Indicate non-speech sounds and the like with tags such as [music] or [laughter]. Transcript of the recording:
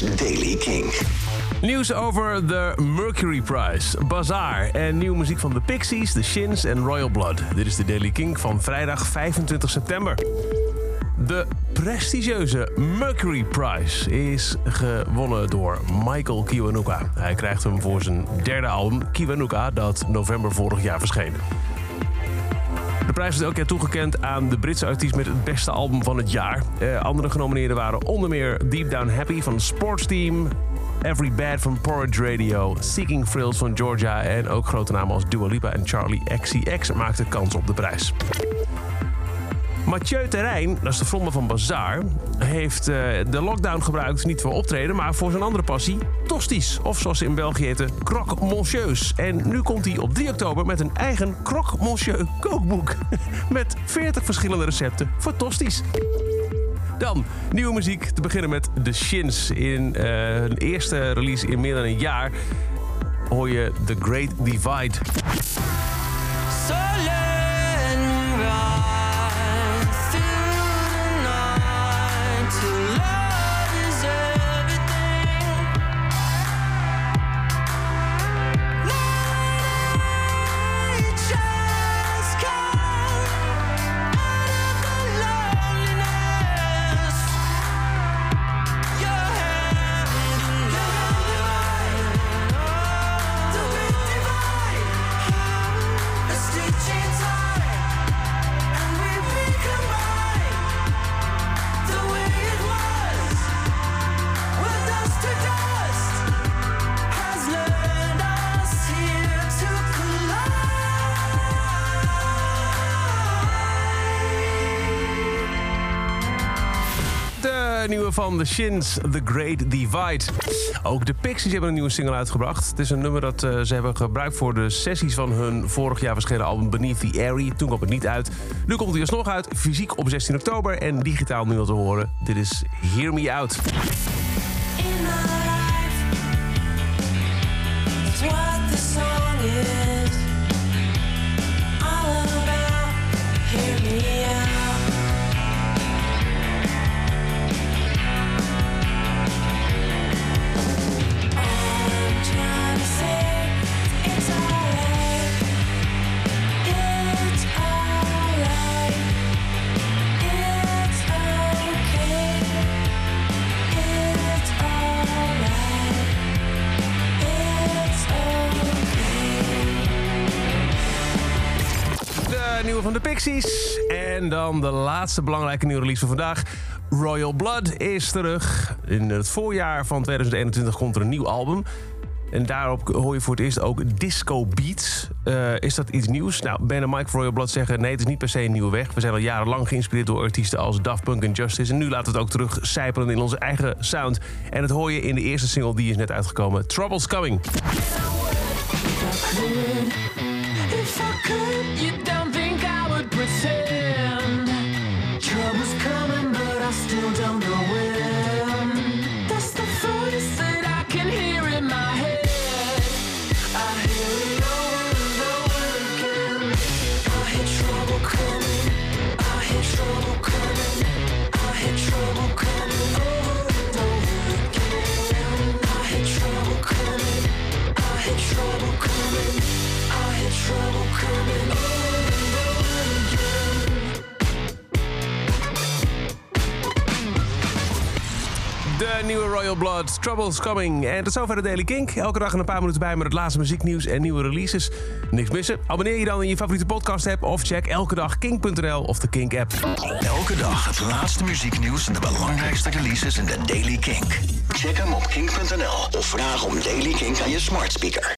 Daily King. Nieuws over de Mercury Prize, Bazaar en nieuwe muziek van The Pixies, The Shins en Royal Blood. Dit is de Daily King van vrijdag 25 september. De prestigieuze Mercury Prize is gewonnen door Michael Kiwanuka. Hij krijgt hem voor zijn derde album, Kiwanuka, dat november vorig jaar verscheen. De prijs is elk jaar toegekend aan de Britse artiest met het beste album van het jaar. Eh, andere genomineerden waren onder meer Deep Down Happy van Sports Team, Every Bad van Porridge Radio, Seeking Thrills van Georgia en ook grote namen als Dua Lipa en Charlie XCX maakten kans op de prijs. Mathieu Terrein, dat is de frontman van Bazaar, heeft uh, de lockdown gebruikt niet voor optreden, maar voor zijn andere passie, tosties. Of zoals ze in België heten, croque monsieurs. En nu komt hij op 3 oktober met een eigen croque monsieur kookboek. [laughs] Met 40 verschillende recepten voor tosties. Dan nieuwe muziek, te beginnen met The Shins. In uh, hun eerste release in meer dan een jaar hoor je The Great Divide. Nieuwe van The Shins, The Great Divide. Ook de Pixies hebben een nieuwe single uitgebracht. Het is een nummer dat uh, ze hebben gebruikt voor de sessies van hun vorig jaar verschenen album Beneath the Airy. Toen kwam het niet uit. Nu komt hij alsnog uit, fysiek op 16 oktober en digitaal nu al te horen. Dit is Hear Me Out. Nieuwe van de Pixies. En dan de laatste belangrijke nieuwe release van vandaag. Royal Blood is terug. In het voorjaar van 2021 komt er een nieuw album. En daarop hoor je voor het eerst ook disco beats. Uh, is dat iets nieuws? Nou, Ben en Mike Royal Blood zeggen... nee, het is niet per se een nieuwe weg. We zijn al jarenlang geïnspireerd door artiesten als Daft Punk en Justice. En nu laten we het ook terug sijpelen in onze eigen sound. En dat hoor je in de eerste single die is net uitgekomen. Trouble's Coming. cool. De nieuwe Royal Blood, Trouble's Coming. En tot zover de Daily Kink. Elke dag een paar minuten bij met het laatste muzieknieuws en nieuwe releases. Niks missen? Abonneer je dan in je favoriete podcast app... of check elke dag kink.nl of de Kink app. Elke dag het laatste muzieknieuws en de belangrijkste releases in de Daily Kink. Check hem op kink.nl of vraag om Daily Kink aan je smart speaker.